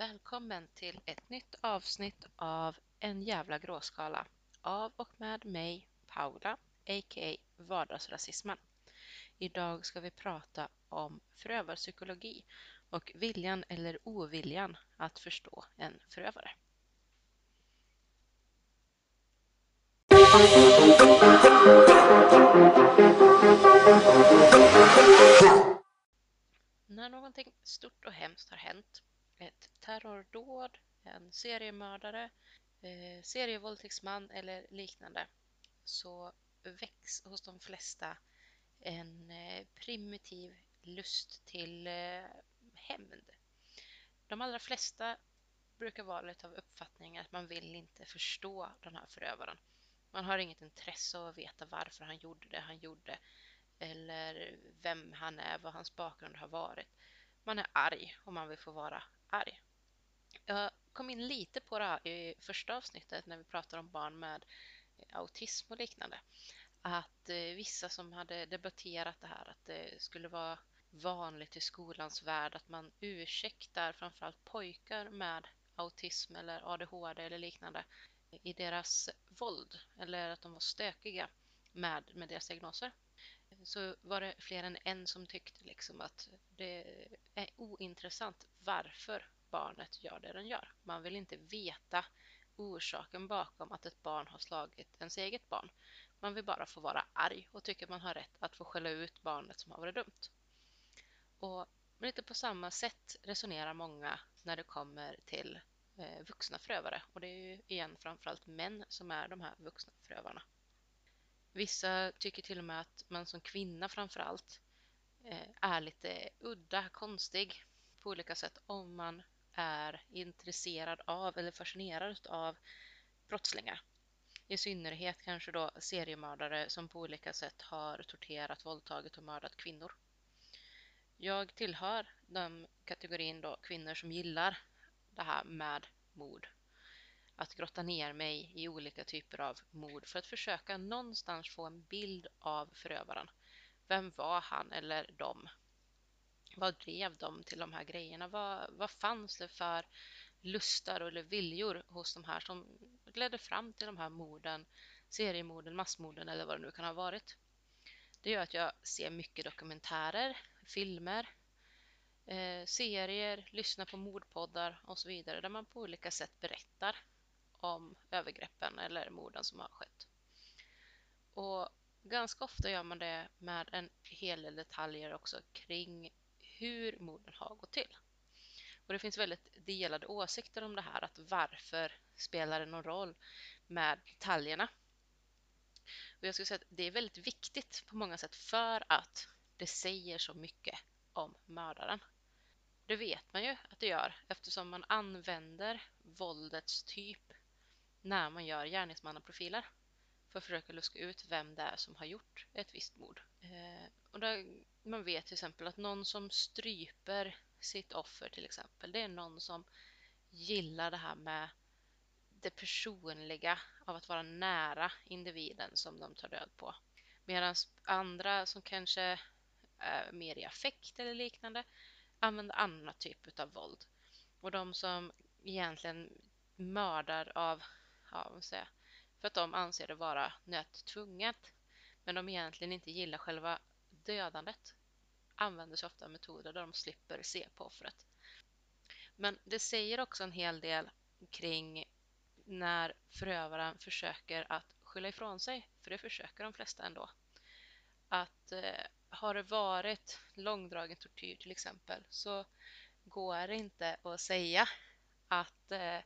Välkommen till ett nytt avsnitt av En jävla gråskala av och med mig Paula, a.k.a. Vardagsrasismen. Idag ska vi prata om förövarpsykologi och viljan eller oviljan att förstå en förövare. När någonting stort och hemskt har hänt, ett terrordåd, en seriemördare, eh, serievåldtäktsman eller liknande, så väcks hos de flesta en eh, primitiv lust till eh, hämnd. De allra flesta brukar vara lite av uppfattningen att man vill inte förstå den här förövaren. Man har inget intresse av att veta varför han gjorde det han gjorde eller vem han är, vad hans bakgrund har varit. Man är arg och man vill få vara arg. Jag kom in lite på det här i första avsnittet när vi pratade om barn med eh, autism och liknande. Att eh, vissa som hade debatterat det här, att det skulle vara vanligt i skolans värld att man ursäktar framförallt pojkar med autism eller ADHD eller liknande eh, i deras våld eller att de var stökiga med, med deras diagnoser så var det fler än en som tyckte liksom att det är ointressant varför barnet gör det den gör. Man vill inte veta orsaken bakom att ett barn har slagit ens eget barn. Man vill bara få vara arg och tycker man har rätt att få skälla ut barnet som har varit dumt. Och lite på samma sätt resonerar många när det kommer till eh, vuxna förövare och det är ju igen framförallt män som är de här vuxna förövarna. Vissa tycker till och med att man som kvinna framförallt eh, är lite udda, konstig på olika sätt om man är intresserad av eller fascinerad av brottslingar. I synnerhet kanske då seriemördare som på olika sätt har torterat, våldtagit och mördat kvinnor. Jag tillhör den kategorin då kvinnor som gillar det här med mord att grotta ner mig i olika typer av mord för att försöka någonstans få en bild av förövaren. Vem var han eller dem? Vad drev dem till de här grejerna? Vad, vad fanns det för lustar eller viljor hos de här som ledde fram till de här morden, seriemorden, massmorden eller vad det nu kan ha varit? Det gör att jag ser mycket dokumentärer, filmer, eh, serier, lyssnar på mordpoddar och så vidare där man på olika sätt berättar om övergreppen eller morden som har skett. Och ganska ofta gör man det med en hel del detaljer också kring hur morden har gått till. Och det finns väldigt delade åsikter om det här, att varför spelar det någon roll med detaljerna? Och jag skulle säga att det är väldigt viktigt på många sätt för att det säger så mycket om mördaren. Det vet man ju att det gör eftersom man använder våldets typ när man gör gärningsmannaprofiler för att försöka luska ut vem det är som har gjort ett visst mord. Eh, och där man vet till exempel att någon som stryper sitt offer till exempel, det är någon som gillar det här med det personliga av att vara nära individen som de tar död på. Medan andra som kanske är mer i affekt eller liknande använder annan typ av våld. Och de som egentligen mördar av ja, vad säga, för att de anser det vara nödtvunget men de egentligen inte gillar själva dödandet använder sig ofta av metoder där de slipper se på offret. Men det säger också en hel del kring när förövaren försöker att skylla ifrån sig, för det försöker de flesta ändå. Att eh, har det varit långdragen tortyr till exempel så går det inte att säga att eh,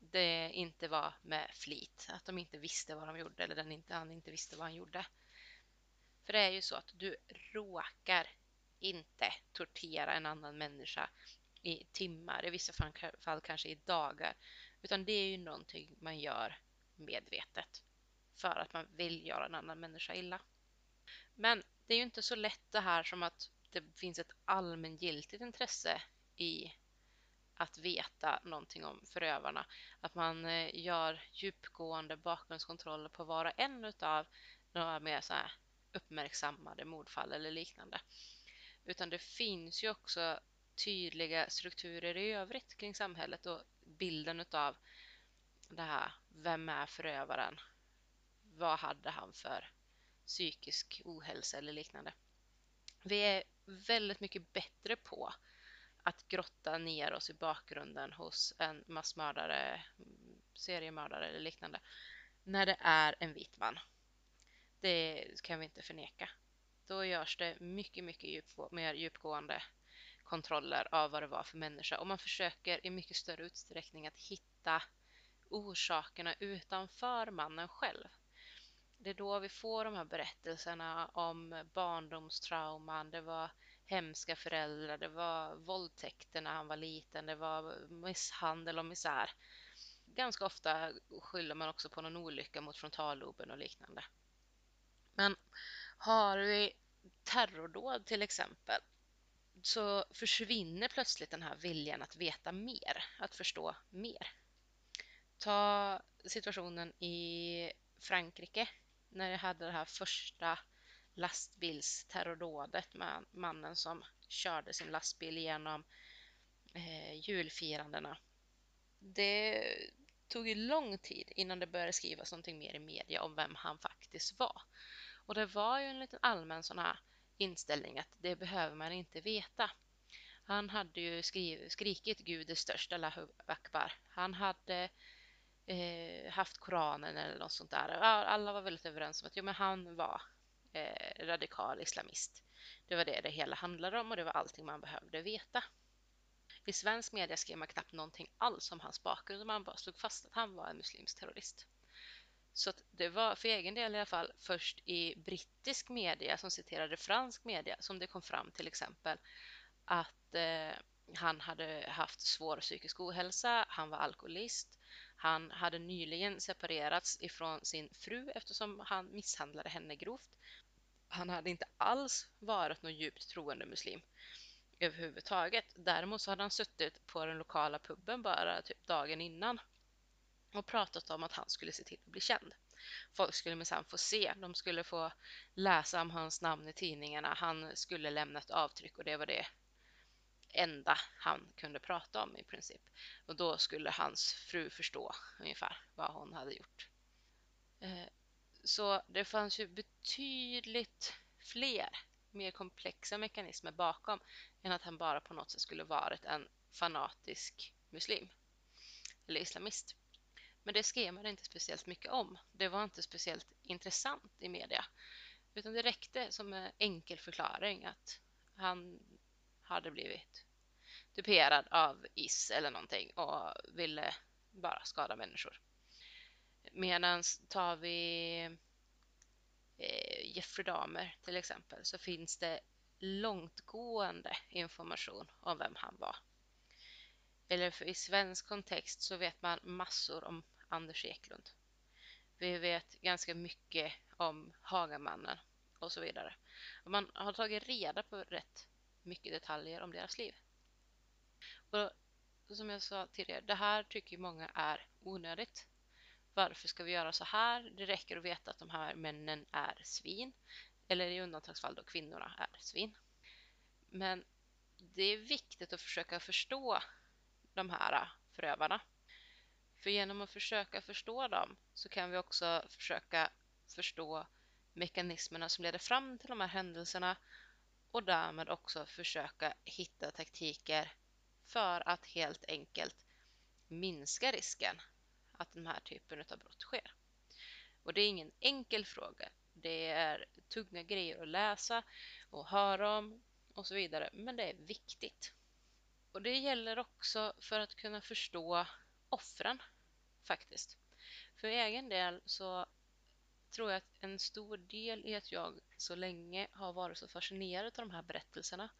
det inte var med flit, att de inte visste vad de gjorde eller den inte, han inte visste vad han gjorde. För det är ju så att du råkar inte tortera en annan människa i timmar, i vissa fall, fall kanske i dagar, utan det är ju någonting man gör medvetet för att man vill göra en annan människa illa. Men det är ju inte så lätt det här som att det finns ett allmängiltigt intresse i att veta någonting om förövarna. Att man eh, gör djupgående bakgrundskontroller på var och en av några mer så uppmärksammade mordfall eller liknande. Utan det finns ju också tydliga strukturer i övrigt kring samhället och bilden utav det här, vem är förövaren? Vad hade han för psykisk ohälsa eller liknande? Vi är väldigt mycket bättre på att grotta ner oss i bakgrunden hos en massmördare, seriemördare eller liknande när det är en vit man. Det kan vi inte förneka. Då görs det mycket, mycket djup, mer djupgående kontroller av vad det var för människa och man försöker i mycket större utsträckning att hitta orsakerna utanför mannen själv. Det är då vi får de här berättelserna om barndomstrauman, det var hemska föräldrar, det var våldtäkter när han var liten, det var misshandel och misär. Ganska ofta skyller man också på någon olycka mot frontalloben och liknande. Men har vi terrordåd till exempel så försvinner plötsligt den här viljan att veta mer, att förstå mer. Ta situationen i Frankrike när jag hade det här första lastbilsterrordådet med mannen som körde sin lastbil genom eh, julfirandena. Det tog ju lång tid innan det började skrivas någonting mer i media om vem han faktiskt var. Och det var ju en liten allmän sån här inställning att det behöver man inte veta. Han hade ju skriv, skrikit Gud är störst, Allahu Akbar. Han hade eh, haft Koranen eller något sånt där. Alla var väldigt överens om att jo, men han var eh, radikal islamist. Det var det det hela handlade om och det var allting man behövde veta. I svensk media skrev man knappt någonting alls om hans bakgrund, man bara slog fast att han var en muslimsk terrorist. Så det var för egen del i alla fall först i brittisk media som citerade fransk media som det kom fram till exempel att eh, han hade haft svår psykisk ohälsa, han var alkoholist, han hade nyligen separerats ifrån sin fru eftersom han misshandlade henne grovt. Han hade inte alls varit någon djupt troende muslim överhuvudtaget. Däremot så hade han suttit på den lokala puben bara typ dagen innan och pratat om att han skulle se till att bli känd. Folk skulle minsann få se, de skulle få läsa om hans namn i tidningarna, han skulle lämna ett avtryck och det var det enda han kunde prata om i princip. Och då skulle hans fru förstå ungefär vad hon hade gjort. Eh, så det fanns ju betydligt fler mer komplexa mekanismer bakom än att han bara på något sätt skulle varit en fanatisk muslim eller islamist. Men det skrev man inte speciellt mycket om. Det var inte speciellt intressant i media. Utan det räckte som en enkel förklaring att han hade blivit duperad av is eller någonting och ville bara skada människor. Medan tar vi eh, Jeffrey Dahmer till exempel så finns det långtgående information om vem han var. Eller för i svensk kontext så vet man massor om Anders Eklund. Vi vet ganska mycket om Hagamannen och så vidare. Man har tagit reda på rätt mycket detaljer om deras liv. Och som jag sa tidigare, det här tycker många är onödigt. Varför ska vi göra så här? Det räcker att veta att de här männen är svin. Eller i undantagsfall då kvinnorna är svin. Men det är viktigt att försöka förstå de här förövarna. För genom att försöka förstå dem så kan vi också försöka förstå mekanismerna som leder fram till de här händelserna och därmed också försöka hitta taktiker för att helt enkelt minska risken att den här typen av brott sker. Och det är ingen enkel fråga. Det är tunga grejer att läsa och höra om och så vidare, men det är viktigt. Och det gäller också för att kunna förstå offren faktiskt. För egen del så tror jag att en stor del i att jag så länge har varit så fascinerad av de här berättelserna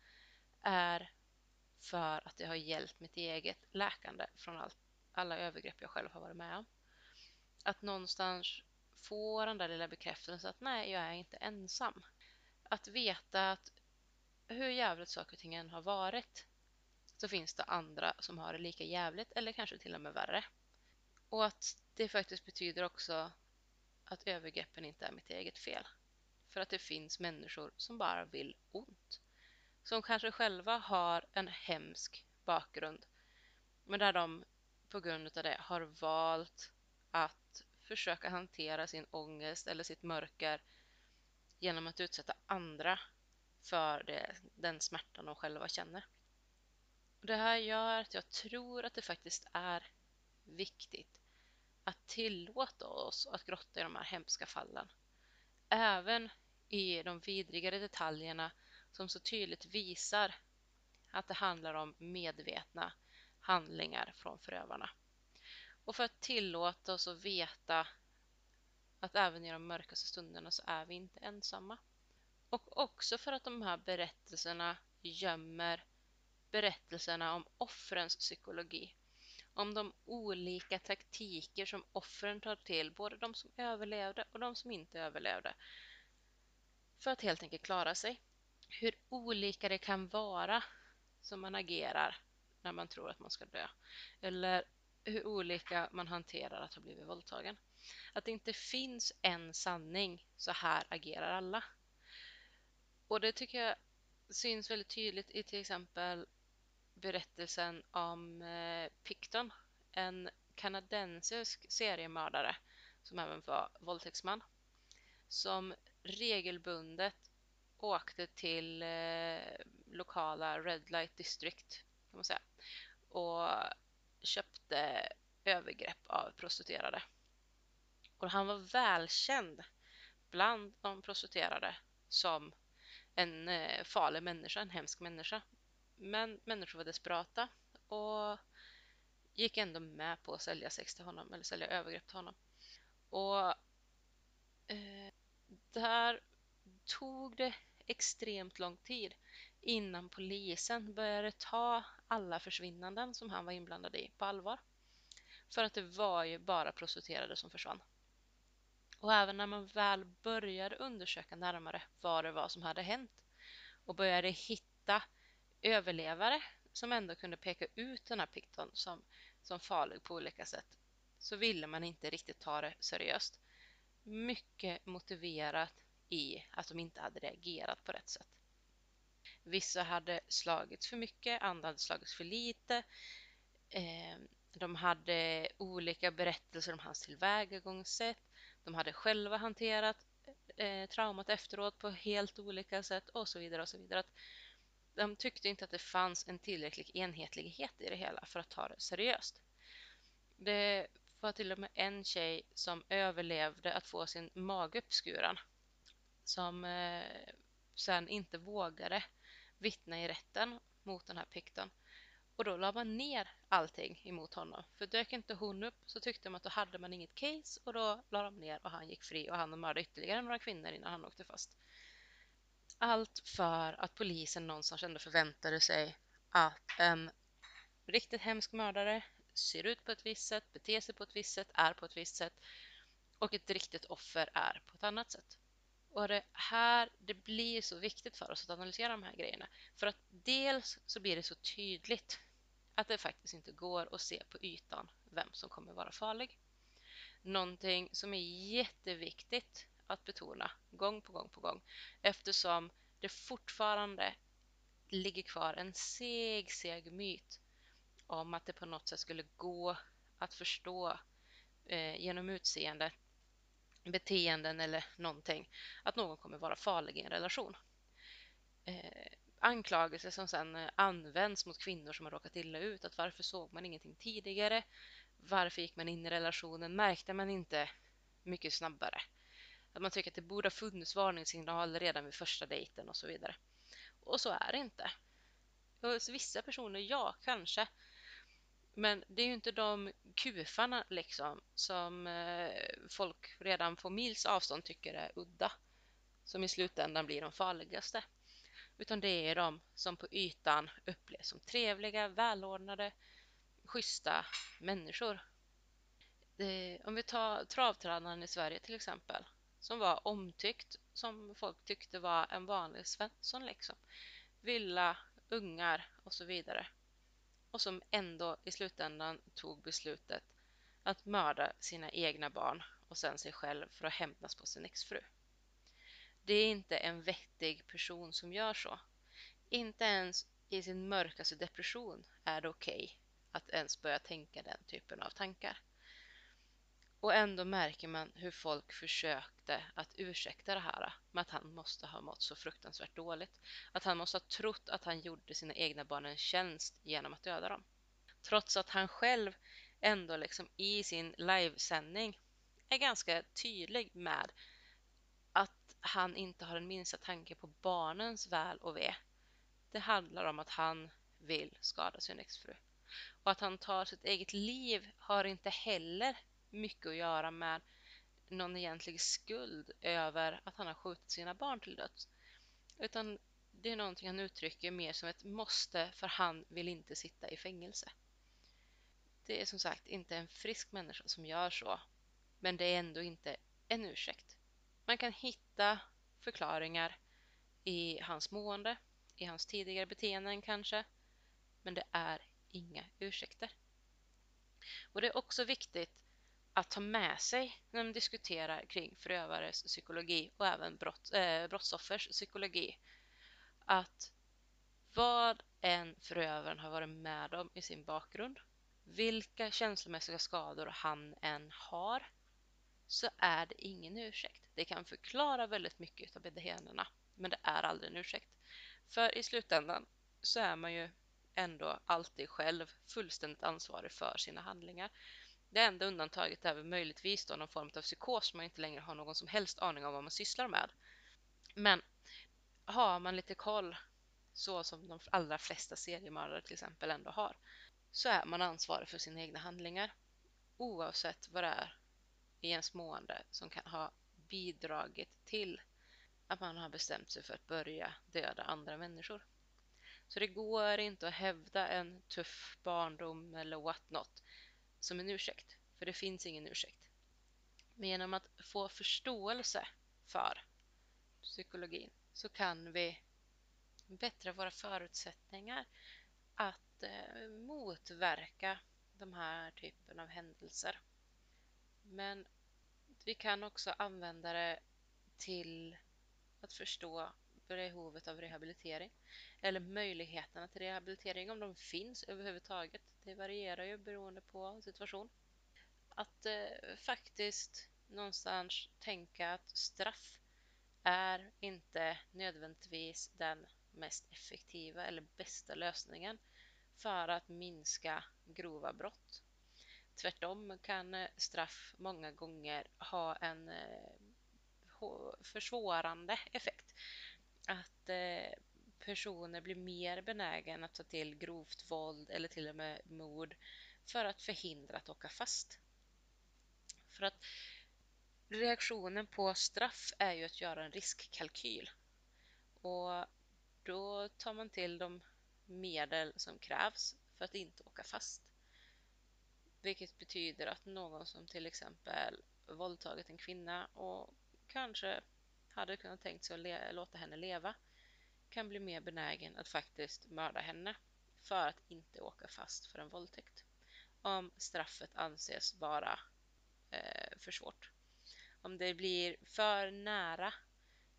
är för att det har hjälpt mitt eget läkande från all, alla övergrepp jag själv har varit med om. Att någonstans få den där lilla bekräftelsen att nej, jag är inte ensam. Att veta att hur jävligt saker och ting än har varit så finns det andra som har det lika jävligt eller kanske till och med värre. Och att det faktiskt betyder också att övergreppen inte är mitt eget fel. För att det finns människor som bara vill ont. som kanske själva har en hemsk bakgrund men där de på grund av det har valt att försöka hantera sin ångest eller sitt mörker genom att utsätta andra för det, den smärtan de själva känner. Det här gör att jag tror att det faktiskt är viktigt att tillåta oss att grotta i de här hemska fallen. Även i de vidrigare detaljerna som så tydligt visar att det handlar om medvetna handlingar från förövarna. Och för att tillåta oss att veta att även i de mörkaste stunderna så är vi inte ensamma. Och också för att de här berättelserna gömmer berättelserna om offrens psykologi. Om de olika taktiker som offren tar till, både de som överlevde och de som inte överlevde. För att helt enkelt klara sig. Hur olika det kan vara som man agerar när man tror att man ska dö. Eller hur olika man hanterar att ha blivit våldtagen. Att det inte finns en sanning, så här agerar alla. Och det tycker jag syns väldigt tydligt i till exempel berättelsen om eh, Picton, en kanadensisk seriemördare som även var våldtäktsman, som regelbundet åkte till eh, lokala Red Light District kan man säga, och köpte övergrepp av prostituerade. Och han var välkänd bland de prostituerade som en eh, farlig människa, en hemsk människa. Men människor var desperata och gick ändå med på att sälja sex till honom eller sälja övergrepp till honom. Och eh, där tog det extremt lång tid innan polisen började ta alla försvinnanden som han var inblandad i på allvar. För att det var ju bara prostituerade som försvann. Och även när man väl började undersöka närmare vad det var som hade hänt och började hitta överlevare som ändå kunde peka ut den här Picton som, som farlig på olika sätt så ville man inte riktigt ta det seriöst. Mycket motiverat i att de inte hade reagerat på rätt sätt. Vissa hade slagits för mycket, andra hade slagits för lite. Eh, de hade olika berättelser om hans tillvägagångssätt. De hade själva hanterat eh, traumat efteråt på helt olika sätt och så vidare och så vidare. Att de tyckte inte att det fanns en tillräcklig enhetlighet i det hela för att ta det seriöst. Det var till och med en tjej som överlevde att få sin mage uppskuren som eh, sen inte vågade vittna i rätten mot den här Picton. Och då la man ner allting emot honom. För dök inte hon upp så tyckte man att då hade man inget case och då la de ner och han gick fri och han mördade ytterligare några kvinnor innan han åkte fast. Allt för att polisen någonstans ändå förväntade sig att en riktigt hemsk mördare ser ut på ett visst sätt, beter sig på ett visst sätt, är på ett visst sätt och ett riktigt offer är på ett annat sätt. Och det här, det blir så viktigt för oss att analysera de här grejerna. För att dels så blir det så tydligt att det faktiskt inte går att se på ytan vem som kommer vara farlig. Någonting som är jätteviktigt att betona gång på gång på gång eftersom det fortfarande ligger kvar en seg, seg myt om att det på något sätt skulle gå att förstå eh, genom utseende beteenden eller någonting att någon kommer vara farlig i en relation. Eh, anklagelser som sedan eh, används mot kvinnor som har råkat illa ut. Att varför såg man ingenting tidigare? Varför gick man in i relationen? Märkte man inte mycket snabbare? Att man tycker att det borde ha funnits varningssignaler redan vid första dejten och så vidare. Och så är det inte. Hos vissa personer, ja, kanske. Men det är ju inte de kufarna liksom som eh, folk redan på mils avstånd tycker är udda som i slutändan blir de farligaste. Utan det är de som på ytan upplevs som trevliga, välordnade, schyssta människor. Det, om vi tar travtränaren i Sverige till exempel som var omtyckt som folk tyckte var en vanlig Svensson liksom. Villa, ungar och så vidare och som ändå i slutändan tog beslutet att mörda sina egna barn och sen sig själv för att hämnas på sin exfru. Det är inte en vettig person som gör så. Inte ens i sin mörkaste depression är det okej okay att ens börja tänka den typen av tankar. Och ändå märker man hur folk försökte att ursäkta det här med att han måste ha mått så fruktansvärt dåligt. Att han måste ha trott att han gjorde sina egna barn en tjänst genom att döda dem. Trots att han själv ändå liksom i sin livesändning är ganska tydlig med att han inte har den minsta tanke på barnens väl och ve. Det handlar om att han vill skada sin exfru. Och att han tar sitt eget liv har inte heller mycket att göra med någon egentlig skuld över att han har skjutit sina barn till döds. Utan det är någonting han uttrycker mer som ett måste för han vill inte sitta i fängelse. Det är som sagt inte en frisk människa som gör så, men det är ändå inte en ursäkt. Man kan hitta förklaringar i hans mående, i hans tidigare beteenden kanske, men det är inga ursäkter. Och det är också viktigt att ta med sig när man diskuterar kring förövares psykologi och även brott, eh, brottsoffers psykologi. Att vad en förövaren har varit med om i sin bakgrund, vilka känslomässiga skador han än har, så är det ingen ursäkt. Det kan förklara väldigt mycket av beteendena, men det är aldrig en ursäkt. För i slutändan så är man ju ändå alltid själv fullständigt ansvarig för sina handlingar. Det enda undantaget är väl möjligtvis då någon form av psykos man inte längre har någon som helst aning om vad man sysslar med. Men har man lite koll, så som de allra flesta seriemördare till exempel ändå har, så är man ansvarig för sina egna handlingar. Oavsett vad det är i ens mående som kan ha bidragit till att man har bestämt sig för att börja döda andra människor. Så det går inte att hävda en tuff barndom eller what not som en ursäkt, för det finns ingen ursäkt. Men genom att få förståelse för psykologin så kan vi bättra våra förutsättningar att eh, motverka de här typen av händelser. Men vi kan också använda det till att förstå behovet av rehabilitering eller möjligheterna till rehabilitering om de finns överhuvudtaget. Det varierar ju beroende på situation. Att eh, faktiskt någonstans tänka att straff är inte nödvändigtvis den mest effektiva eller bästa lösningen för att minska grova brott. Tvärtom kan eh, straff många gånger ha en eh, försvårande effekt. Att eh, personer blir mer benägen att ta till grovt våld eller till och med mord för att förhindra att åka fast. För att reaktionen på straff är ju att göra en riskkalkyl. Och då tar man till de medel som krävs för att inte åka fast. Vilket betyder att någon som till exempel våldtagit en kvinna och kanske hade kunnat tänkt sig att låta henne leva kan bli mer benägen att faktiskt mörda henne för att inte åka fast för en våldtäkt. Om straffet anses vara eh, för svårt. Om det blir för nära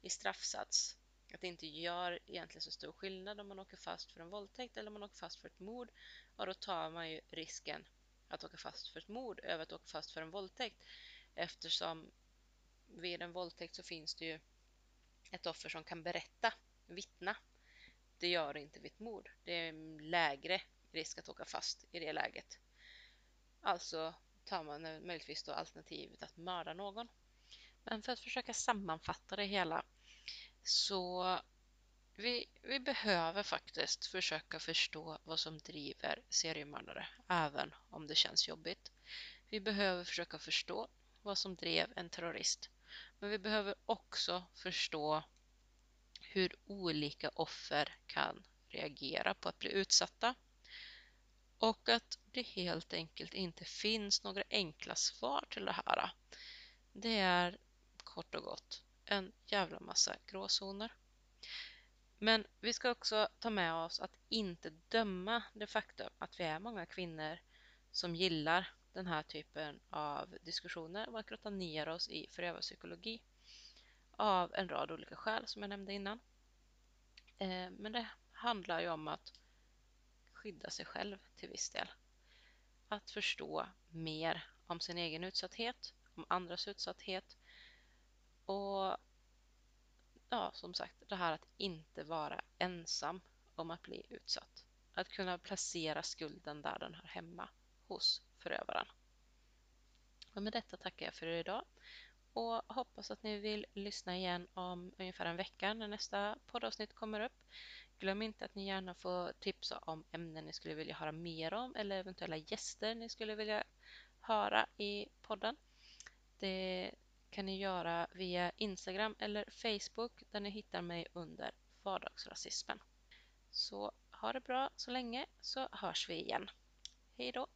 i straffsats att det inte gör egentligen så stor skillnad om man åker fast för en våldtäkt eller om man åker fast för ett mord, och då tar man ju risken att åka fast för ett mord över att åka fast för en våldtäkt eftersom vid en våldtäkt så finns det ju ett offer som kan berätta, vittna. Det gör inte vid ett mord. Det är lägre risk att åka fast i det läget. Alltså tar man möjligtvis då alternativet att mörda någon. Men för att försöka sammanfatta det hela så vi, vi behöver faktiskt försöka förstå vad som driver seriemördare, även om det känns jobbigt. Vi behöver försöka förstå vad som drev en terrorist. Men vi behöver också förstå hur olika offer kan reagera på att bli utsatta och att det helt enkelt inte finns några enkla svar till det här. Det är kort och gott en jävla massa gråzoner. Men vi ska också ta med oss att inte döma det faktum att vi är många kvinnor som gillar den här typen av diskussioner och att grotta ner oss i förövarpsykologi av en rad olika skäl som jag nämnde innan. Eh, men det handlar ju om att skydda sig själv till viss del. Att förstå mer om sin egen utsatthet, om andras utsatthet och ja, som sagt, det här att inte vara ensam om att bli utsatt. Att kunna placera skulden där den hör hemma, hos förövaren. Och med detta tackar jag för idag och hoppas att ni vill lyssna igen om ungefär en vecka när nästa poddavsnitt kommer upp. Glöm inte att ni gärna får tipsa om ämnen ni skulle vilja höra mer om eller eventuella gäster ni skulle vilja höra i podden. Det kan ni göra via Instagram eller Facebook där ni hittar mig under vardagsrasismen. Så ha det bra så länge så hörs vi igen. Hej då!